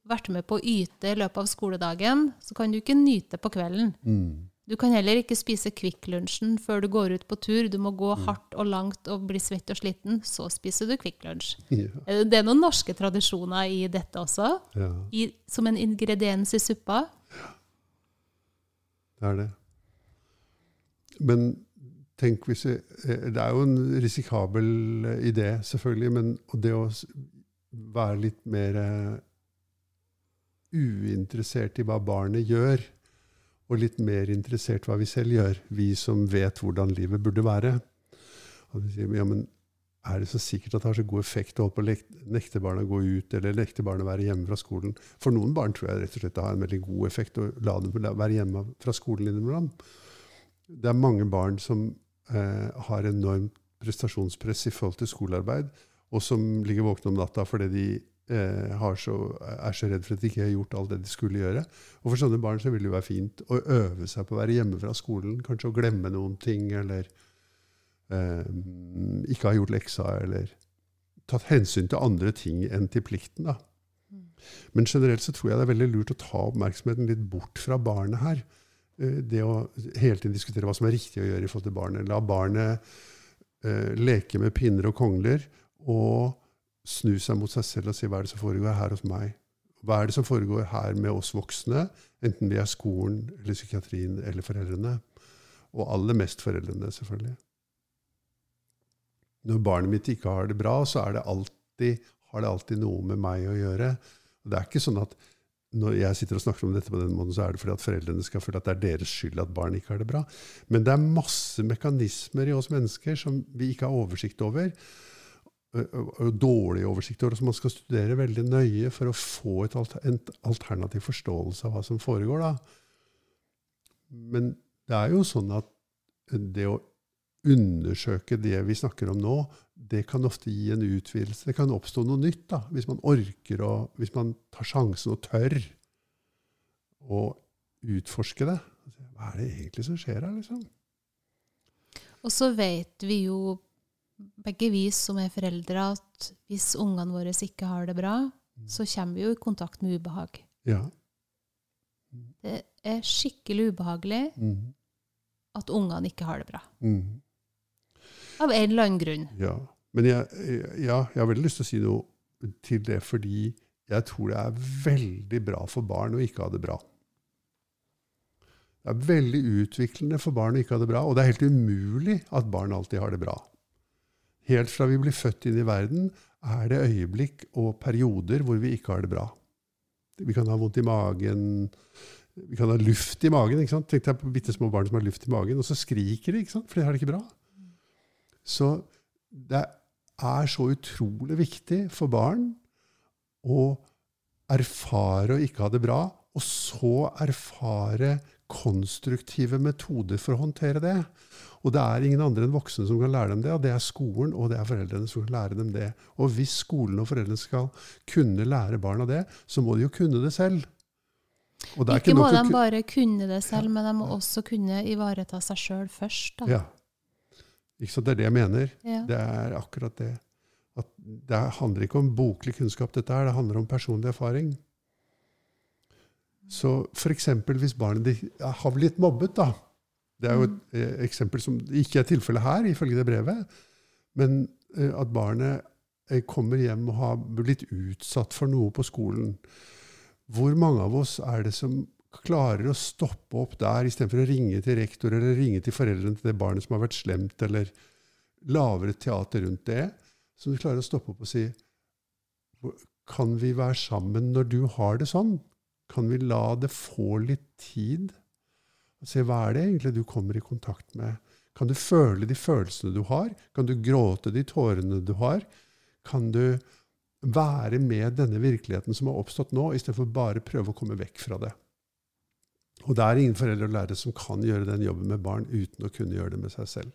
vært med på å yte i løpet av skoledagen, så kan du ikke nyte på kvelden. Mm. Du kan heller ikke spise Kvikk Lunsjen før du går ut på tur. Du må gå Mm. hardt og langt og bli svett og sliten. Så spiser du Kvikk Lunsj. Ja. Eh, Det er noen norske tradisjoner i dette også, ja, i, som en ingrediens i suppa. Ja. det er det. Men tenk hvis vi, eh, Det er jo en risikabel eh, idé, selvfølgelig, men det å være litt mer uinteressert i hva barnet gjør, og litt mer interessert i hva vi selv gjør, vi som vet hvordan livet burde være. Og de sier, ja, men er det så sikkert at det har så god effekt å holde på å nekte barna å gå ut, eller nekte barna å være hjemme fra skolen? For noen barn tror jeg rett og slett det har en veldig god effekt å la dem være hjemme fra skolen innimellom. Det er mange barn som eh, har enormt prestasjonspress i forhold til skolearbeid, og som ligger våkne om natta fordi de så, er så redd for at de ikke har gjort alt det de skulle gjøre. Og for sånne barn så vil det jo være fint å øve seg på å være hjemme fra skolen, kanskje å glemme noen ting, eller eh, ikke ha gjort leksa, eller tatt hensyn til andre ting enn til plikten. da. Men generelt så tror jeg det er veldig lurt å ta oppmerksomheten litt bort fra barnet her. Eh, Det å hele tiden diskutere hva som er riktig å gjøre i forhold til barnet. La barnet eh, leke med pinner og kongler, og snu seg mot seg selv og si hva er det som foregår her hos meg? Hva er det som foregår her med oss voksne, enten vi er skolen eller psykiatrien eller foreldrene? Og aller mest foreldrene, selvfølgelig. Når barnet mitt ikke har det bra, så det alltid, har det alltid noe med meg å gjøre. Det er ikke sånn at når jeg sitter og snakker om dette på den måten, så er det fordi at foreldrene skal føle at det er deres skyld at barn ikke har det bra. Men det er masse mekanismer i oss mennesker som vi ikke har oversikt over. Og og dårlig oversikt over, som man skal studere veldig nøye for å få alter, en alternativ forståelse av hva som foregår. Da. Men det er jo sånn at det å undersøke det vi snakker om nå, det kan ofte gi en utvidelse. Det kan oppstå noe nytt da, hvis man orker å, hvis man tar sjansen og tør å utforske det. Hva er det egentlig som skjer her, liksom? Og så vet vi jo, begge vi som er foreldre, at hvis ungene våre ikke har det bra, så kommer vi jo i kontakt med ubehag. Ja. Det er skikkelig ubehagelig Mm. at ungene ikke har det bra. Mm. Av en eller annen grunn. Ja. Men jeg, ja, jeg har veldig lyst til å si noe til det, fordi jeg tror det er veldig bra for barn å ikke ha det bra. Det er veldig utviklende for barn å ikke ha det bra, og det er helt umulig at barn alltid har det bra. Helt fra vi blir født inn i verden, er det øyeblikk og perioder hvor vi ikke har det bra. Vi kan ha vondt i magen, vi kan ha luft i magen. ikke sant? Tenk deg på bitte små barn som har luft i magen, og så skriker de, ikke sant? for de har det ikke bra. Så det er så utrolig viktig for barn å erfare å ikke ha det bra, og så erfare konstruktive metoder for å håndtere det. Og det er ingen andre enn voksne som kan lære dem det, og det er skolen og det er foreldrene som kan lære dem det. Og hvis skolen og foreldrene skal kunne lære barna det, så må de jo kunne det selv. Er Ikke må de bare kunne det selv, men de må også kunne ivareta seg sjøl først. Da. Ja. Ikke sant? Det er det jeg mener. Ja. Det er akkurat det. At det handler ikke om boklig kunnskap, dette her. Det handler om personlig erfaring. Så f.eks. hvis barnet ditt har blitt mobbet, da. Det er jo et eh, eksempel som ikke er tilfellet her, ifølge det brevet. Men eh, at barnet eh, kommer hjem og har blitt utsatt for noe på skolen. Hvor mange av oss er det som klarer å stoppe opp der, istedenfor å ringe til rektor eller ringe til foreldrene til det barnet som har vært slemt, eller lavere teater rundt det, som du klarer å stoppe opp og si Kan vi være sammen når du har det sånn? Kan vi la det få litt tid? Se hva er det egentlig du kommer i kontakt med? Kan du føle de følelsene du har? Kan du gråte de tårene du har? Kan du være med denne virkeligheten som har oppstått nå, istedenfor bare prøve å komme vekk fra det? Og det er ingen foreldre og lærere som kan gjøre den jobben med barn uten å kunne gjøre det med seg selv.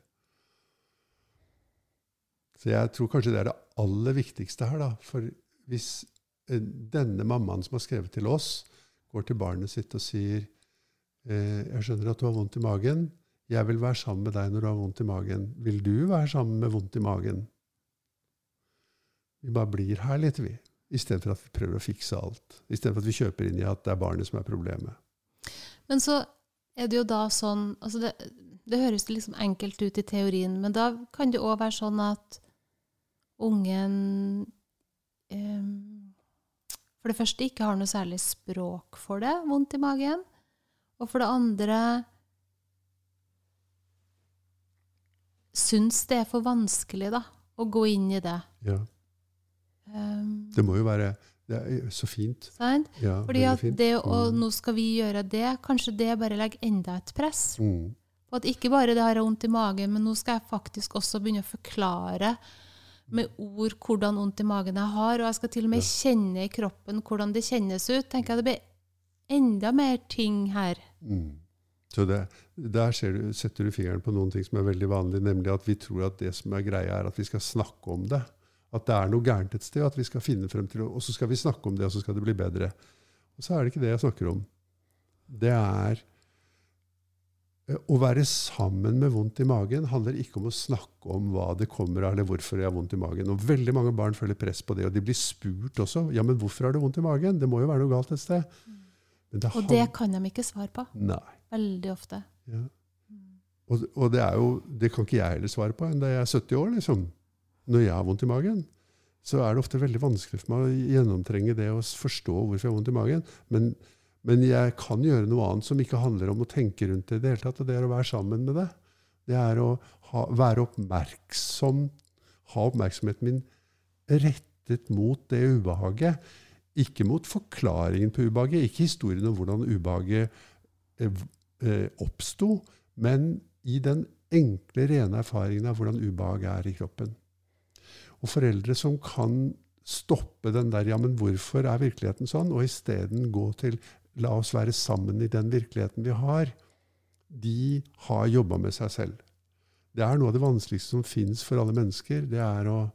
Så jeg tror kanskje det er det aller viktigste her. da, For hvis eh, denne mammaen som har skrevet til oss, går til barnet sitt og sier 'Jeg skjønner at du har vondt i magen. Jeg vil være sammen med deg når du har vondt i magen. Vil du være sammen med vondt i magen?' Vi bare blir her litt, vi. Istedenfor at vi prøver å fikse alt. Istedenfor at vi kjøper inn i at det er barnet som er problemet. Men så er det jo da sånn altså det, det høres liksom enkelt ut i teorien, men da kan det òg være sånn at ungen eh, for det første ikke har noe særlig språk for det, vondt i magen. Og for det andre syns det er for vanskelig da, å gå inn i det. Ja, Um, Det må jo være det er så fint. sant? Ja, Fordi at fint. det å Mm. nå skal vi gjøre det, kanskje det bare legger enda et press. Mm. Og at ikke bare det har jeg vondt i magen, men nå skal jeg faktisk også begynne å forklare med ord hvordan vondt i magen jeg har, og jeg skal til og med kjenne i kroppen hvordan det kjennes ut. tenker jeg Det blir enda mer ting her. Mm. Så det, der ser du, setter du fingeren på noen ting som er veldig vanlig, nemlig at vi tror at det som er greia, er at vi skal snakke om det. At det er noe gærent et sted, og at vi skal finne frem til Og så skal vi snakke om det, og så skal det bli bedre. Og så er det ikke det jeg snakker om. Det er eh, Å være sammen med vondt i magen handler ikke om å snakke om hva det kommer av, eller hvorfor jeg har vondt i magen. Og veldig mange barn føler press på det, og de blir spurt også. Ja, men hvorfor har du vondt i magen? Det må jo være noe galt et sted. Men det Og det kan de ikke svare på. Nei. Veldig ofte. Ja. Og, og det er jo, det kan ikke jeg heller svare på enn da jeg er 70 år, liksom. Når jeg har vondt i magen. Så er det ofte veldig vanskelig for meg å gjennomtrenge det og forstå hvorfor jeg har vondt i magen. Men, men jeg kan gjøre noe annet som ikke handler om å tenke rundt det i det hele tatt. Og det er å være sammen med det. Det er å ha, være oppmerksom, ha oppmerksomheten min rettet mot det ubehaget. Ikke mot forklaringen på ubehaget, ikke historien om hvordan ubehaget eh, eh, oppsto, men i den enkle, rene erfaringen av hvordan ubehaget er i kroppen. Og foreldre som kan stoppe den der 'ja, men hvorfor er virkeligheten sånn?' og isteden gå til 'la oss være sammen i den virkeligheten vi har', de har jobba med seg selv. Det er noe av det vanskeligste som fins for alle mennesker. Det er å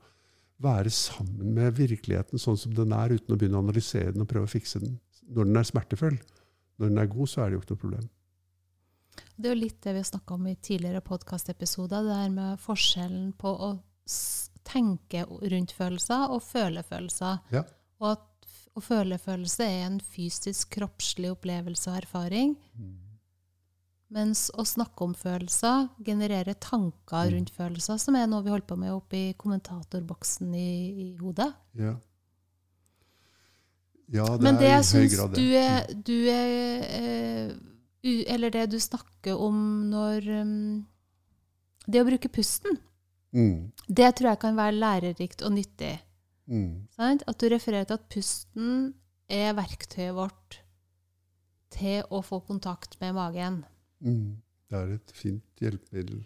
være sammen med virkeligheten sånn som den er, uten å begynne å analysere den og prøve å fikse den. Når den er smertefull. Når den er god, så er det jo ikke noe problem. Det er jo litt det vi har snakka om i tidligere podkastepisoder, det her med forskjellen på å tenke rundt følelser og føle følelser. Ja. Og at å føle følelse er en fysisk, kroppslig opplevelse og erfaring. Mens å snakke om følelser genererer tanker Mm. rundt følelser, som er noe vi holder på med oppe i kommentatorboksen i, i hodet. Ja. Ja, det Men er i høy grad grad du det. du er eh, Eller det du snakker om når um, Det å bruke pusten, Mm. det tror jeg kan være lærerikt og nyttig. Mm. Sant? At du refererer til at pusten er verktøyet vårt til å få kontakt med magen. Mm. Det er et fint hjelpemiddel.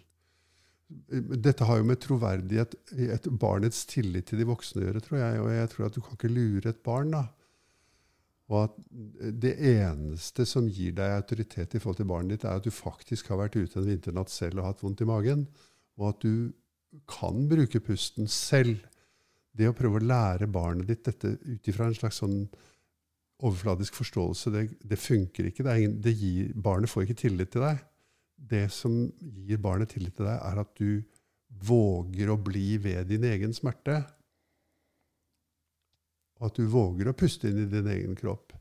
Dette har jo med troverdighet et barnets tillit til de voksne å gjøre, tror jeg. Og jeg tror at du kan ikke lure et barn. da. Og at det eneste som gir deg autoritet i forhold til barnet ditt, er at du faktisk har vært ute en vinternatt selv og hatt vondt i magen. Og at du kan bruke pusten selv. Det å prøve å lære barnet ditt dette ut ifra en slags sånn overfladisk forståelse, det, det funker ikke. Det ingen, det gir, barnet får ikke tillit til deg. Det som gir barnet tillit til deg, er at du våger å bli ved din egen smerte. Og at du våger å puste inn i din egen kropp.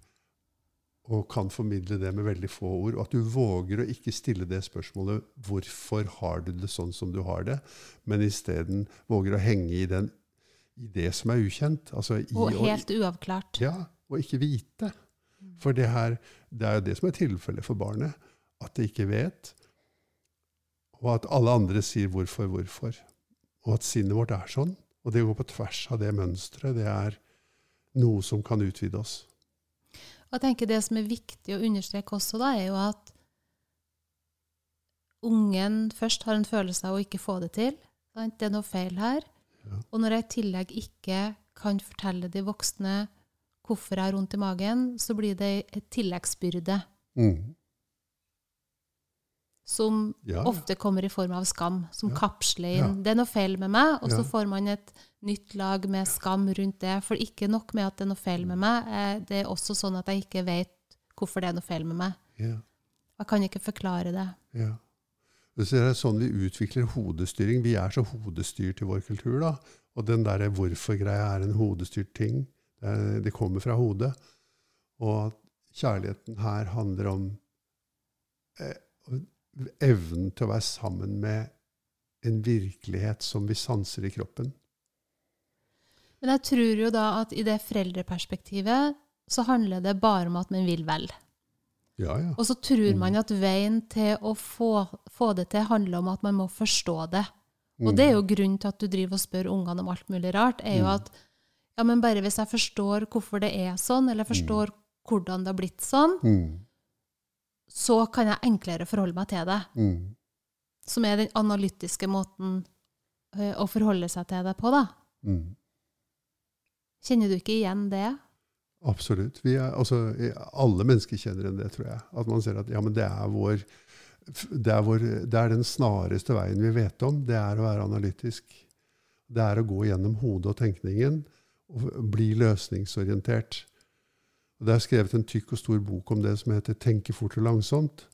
Og kan formidle det med veldig få ord. Og at du våger å ikke stille det spørsmålet 'Hvorfor har du det sånn som du har det?' men isteden våger å henge i, den, i det som er ukjent. Altså i, og helt uavklart. Ja, og ikke vite. For det, her, det er jo det som er tilfellet for barnet. At det ikke vet. Og at alle andre sier 'hvorfor, hvorfor'. Og at sinnet vårt er sånn. Og det å gå på tvers av det mønsteret. Det er noe som kan utvide oss. Og jeg tenker Det som er viktig å understreke også, da, er jo at ungen først har en følelse av å ikke få det til. Det er noe feil her. Ja. Og når jeg i tillegg ikke kan fortelle de voksne hvorfor jeg har vondt i magen, så blir det et tilleggsbyrde. Mm. som Ja, ofte kommer i form av skam, som Ja. kapsler Ja. inn. Det er noe feil med meg, og så får man et nytt lag med skam rundt det. For ikke nok med at det er noe feil med meg, eh, det er også sånn at jeg ikke vet hvorfor det er noe feil med meg. ja, Jeg kan ikke forklare det. ja. Så det er sånn vi utvikler hodestyring. Vi er så hodestyrt i vår kultur. da. Og den der hvorfor-greia er en hodestyrt ting. Det, er, kommer fra hodet. Og at kjærligheten her handler om eh, evnen til å være sammen med en virkelighet som vi sanser i kroppen. Men jeg tror jo da at i det foreldreperspektivet så handler det bare om at man vil vel. Ja, ja. Og så tror man at veien til å få, få det til handler om at man må forstå det. Og det er jo grunnen til at du driver og spør ungene om alt mulig rart, er jo at ja, men bare hvis jeg forstår hvorfor det er sånn, eller forstår hvordan det har blitt sånn, Mm. så kan jeg enklere forholde meg til det. Mm. Som er den analytiske måten ø, å forholde seg til det på, da. Mm. Kjenner du ikke igjen det? Absolutt. Vi er, altså, alle mennesker kjenner igjen det, tror jeg. At man ser at ja, men det er vår det er, vår, det er den snareste veien vi vet om. Det er å være analytisk. Det er å gå gjennom hodet og tenkningen og bli løsningsorientert. Og det er skrevet en tykk og stor bok om det som heter 'Tenke fort og langsomt'.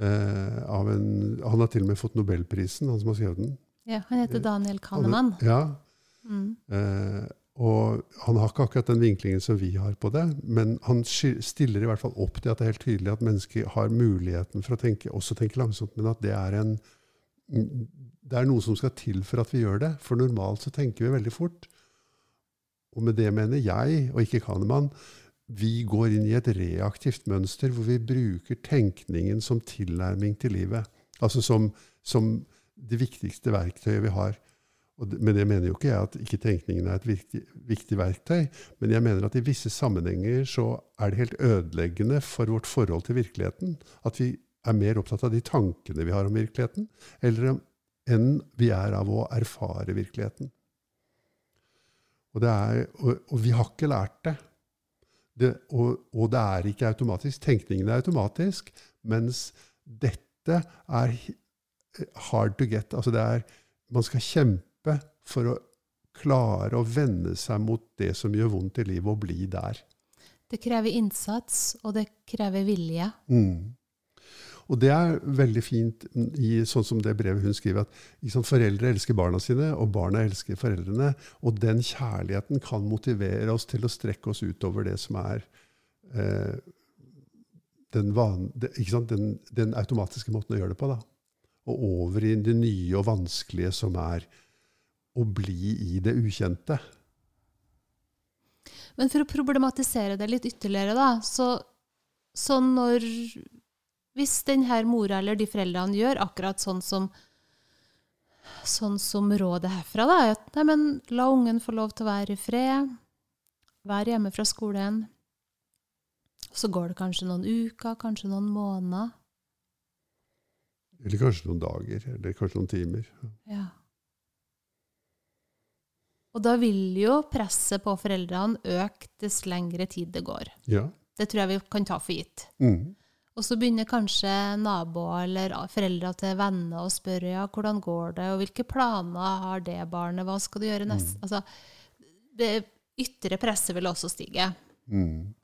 Eh, av en, han har til og med fått nobelprisen, han som har skrevet den. Ja, han heter Daniel Kahneman. Ja, Mm. Eh, og han har ikke akkurat den vinklingen som vi har på det, men han stiller i hvert fall opp til at det er helt tydelig at mennesker har muligheten for å tenke, også tenke langsomt, men at det er en det er noe som skal til for at vi gjør det. For normalt så tenker vi veldig fort. Og med det mener jeg, og ikke Kahneman, vi går inn i et reaktivt mønster hvor vi bruker tenkningen som tilnærming til livet. Altså som, som det viktigste verktøyet vi har. Og med det mener jo ikke jeg at ikke tenkningen er et viktig, viktig verktøy, men jeg mener at i visse sammenhenger så er det helt ødeleggende for vårt forhold til virkeligheten. At vi er mer opptatt av de tankene vi har om virkeligheten, eller enn vi er av å erfare virkeligheten. Og, det er, og, og vi har ikke lært det. det og, og det er ikke automatisk. Tenkningen er automatisk, mens dette er hard to get. Altså det er, man skal kjempe for å klare å vende seg mot det som gjør vondt i livet, og bli der. Det krever innsats, og det krever vilje. Mm. Og det er veldig fint i sånn som det brevet hun skriver, at liksom, foreldre elsker barna sine, og barna elsker foreldrene. Og den kjærligheten kan motivere oss til å strekke oss utover det som er eh, den, van, den, den, automatiske måten å gjøre det på. Da. Og over i det nye og vanskelige som er å bli i det ukjente. Men for å problematisere det litt ytterligere, da, så, så når Hvis denne mora eller de foreldrene gjør akkurat sånn som sånn som rådet herfra, da, at nei, men, la ungen få lov til å være i fred, være hjemme fra skolen. Så går det kanskje noen uker, kanskje noen måneder. Eller kanskje noen dager, eller kanskje noen timer. Ja. Og da vil jo presset på foreldrene øke dess lengre tid det går. Ja. Det tror jeg vi kan ta for gitt. Mm. Og så begynner kanskje naboer eller foreldre til venner å spørre ja, hvordan går det, og hvilke planer har det barnet, hva skal du gjøre neste Altså, det ytre presset vil også stige. Mm.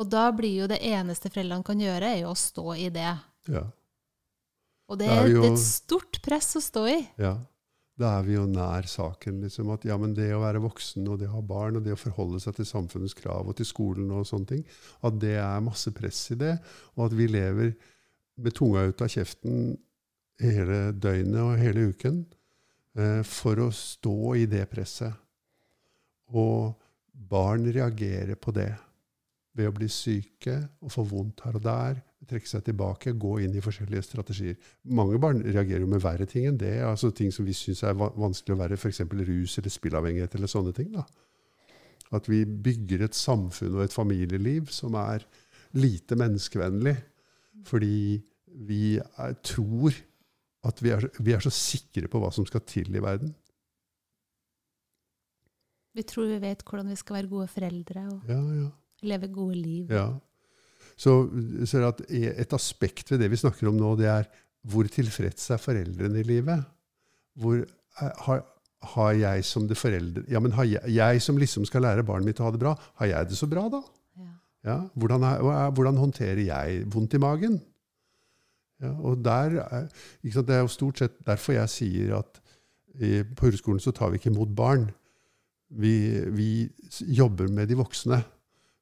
Og da blir jo det eneste foreldrene kan gjøre, er jo å stå i det. Ja. Og det Det er jo- det er et stort press å stå i. ja. Da er vi jo nær saken. Liksom, at ja, men det å være voksen og det å ha barn og det å forholde seg til samfunnets krav og til skolen og sånne ting, at det er masse press i det, og at vi lever med tunga ut av kjeften hele døgnet og hele uken eh, for å stå i det presset. Og barn reagerer på det ved å bli syke og få vondt her og der, trekke seg tilbake, gå inn i forskjellige strategier. Mange barn reagerer jo med verre ting enn det, altså ting som vi syns er vanskelig å være, f.eks. rus eller spillavhengighet eller sånne ting. da. At vi bygger et samfunn og et familieliv som er lite menneskevennlig, fordi vi er, tror at vi er, vi er så sikre på hva som skal til i verden. Vi tror vi vet hvordan vi skal være gode foreldre og Ja, ja. leve gode liv. Ja. Så, så at et aspekt ved det vi snakker om nå, det er hvor tilfreds er foreldrene i livet? Hvor er, har, har jeg som det foreldre Ja, men har jeg, jeg som liksom skal lære barnet mitt å ha det bra, har jeg det så bra, da? Ja. Ja, hvordan, hvordan håndterer jeg vondt i magen? Ja, og der, er- ikke sant, Det er jo stort sett derfor jeg sier at i, på Hurleskolen så tar vi ikke imot barn. Vi, vi jobber med de voksne.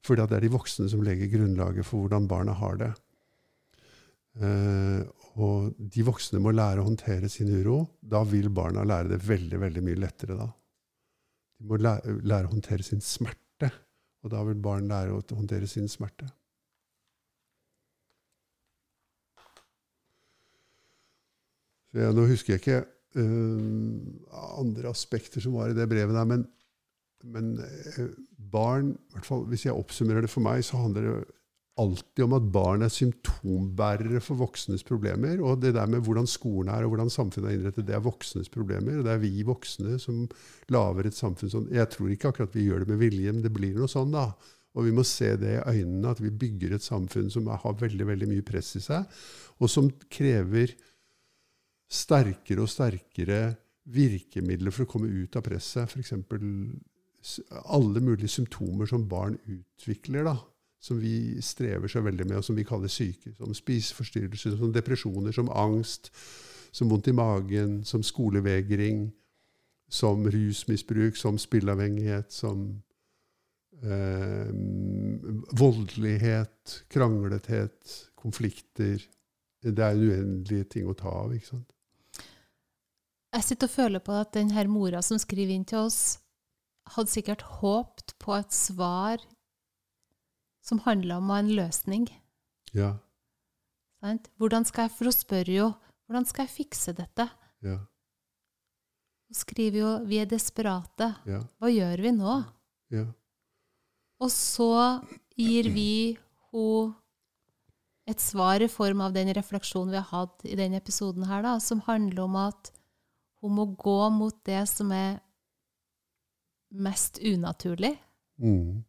Fordi det er de voksne som legger grunnlaget for hvordan barna har det. Eh, og de voksne må lære å håndtere sin uro. Da vil barna lære det veldig veldig mye lettere. da. De må lære, å håndtere sin smerte. Og da vil barn lære å håndtere sin smerte. Jeg, nå husker jeg ikke uh, andre aspekter som var i det brevet der, men, men eh, barn, hvert fall hvis jeg oppsummerer det for meg, så handler det alltid om at barn er symptombærere for voksnes problemer. Og det der med hvordan skolen er og hvordan samfunnet er innrettet, det er voksnes problemer. Og det er vi voksne som lager et samfunn sånn. Jeg tror ikke akkurat vi gjør det med vilje, men det blir noe sånn, da. Og vi må se det i øynene, at vi bygger et samfunn som har veldig, veldig mye press i seg, og som krever sterkere og sterkere virkemidler for å komme ut av presset. F.eks. alle mulige symptomer som barn utvikler, da, som vi strever så veldig med, og som vi kaller syke. Som spiseforstyrrelser, som depresjoner, som angst, som vondt i magen, som skolevegring, som rusmisbruk, som spillavhengighet, som eh, voldelighet, kranglethet, konflikter. Det er uendelige ting å ta av. ikke sant? Jeg sitter og føler på at den her mora som skriver inn til oss, hadde sikkert håpt på et svar som handla om en løsning. Ja. Sant? Hvordan skal jeg, For hun spør jo hvordan skal jeg fikse dette? Ja. Hun skriver jo vi er desperate. Ja. Hva gjør vi nå? Ja. Og så gir vi henne et svar i form av den refleksjonen vi har hatt i denne episoden her, da, som handler om at hun må gå mot det som er mest unaturlig. Mm.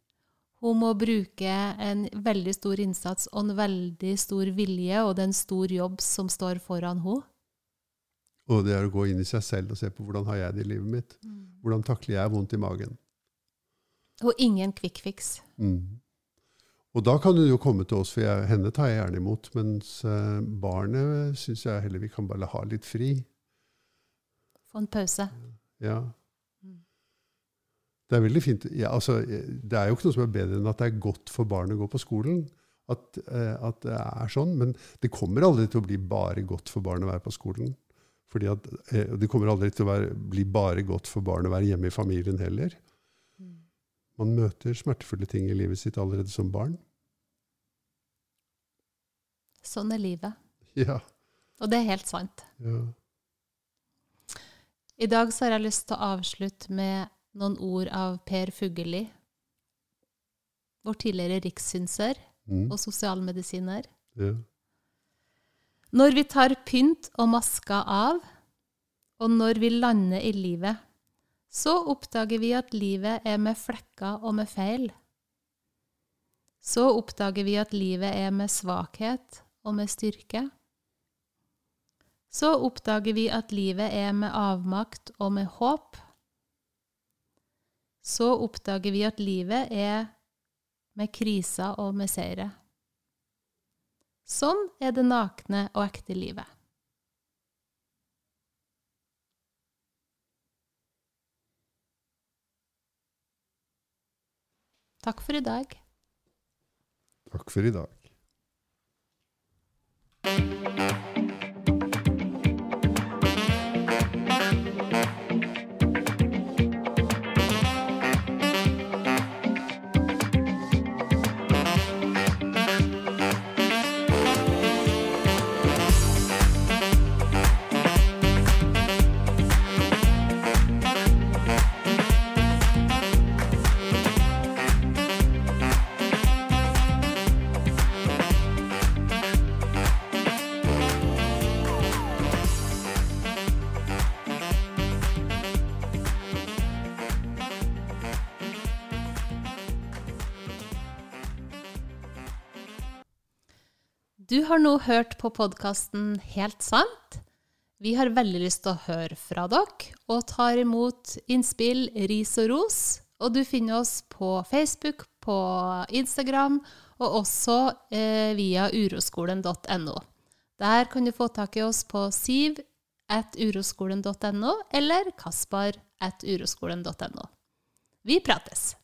Hun må bruke en veldig stor innsats og en veldig stor vilje, og det er en stor jobb som står foran henne. Og det er å gå inn i seg selv og se på hvordan har jeg det i livet mitt. Hvordan takler jeg vondt i magen? Og ingen quick fix. Mm. Og da kan hun jo komme til oss, for jeg, henne tar jeg gjerne imot. Mens eh, barnet syns jeg heller vi kan bare ha litt fri. Få en pause. Ja. Det er veldig fint. Ja, altså, det er jo ikke noe som er bedre enn at det er godt for barn å gå på skolen. At, eh, at det er sånn. Men det kommer aldri til å bli bare godt for barn å være på skolen. Fordi at, eh, det kommer aldri til å være, bli bare godt for barn å være hjemme i familien heller. Mm. Man møter smertefulle ting i livet sitt allerede som barn. Sånn er livet. Ja. Og det er helt sant. ja. I dag så har jeg lyst til å avslutte med noen ord av Per Fugelli, vår tidligere rikssynser. Mm. og sosialmedisiner. Ja. Når vi tar pynt og maska av, og når vi lander i livet, så oppdager vi at livet er med flekker og med feil. Så oppdager vi at livet er med svakhet og med styrke. Så oppdager vi at livet er med avmakt og med håp. Så oppdager vi at livet er med kriser og med seire. Sånn er det nakne og ekte livet. Takk for i dag. Takk for i dag. Du har nå hørt på podkasten Helt sant. Vi har veldig lyst til å høre fra dere, og tar imot innspill, ris og ros. Og du finner oss på Facebook, på Instagram, og også eh, via uroskolen.no. Der kan du få tak i oss på siv.uroskolen.no eller kaspar.uroskolen.no. Vi prates!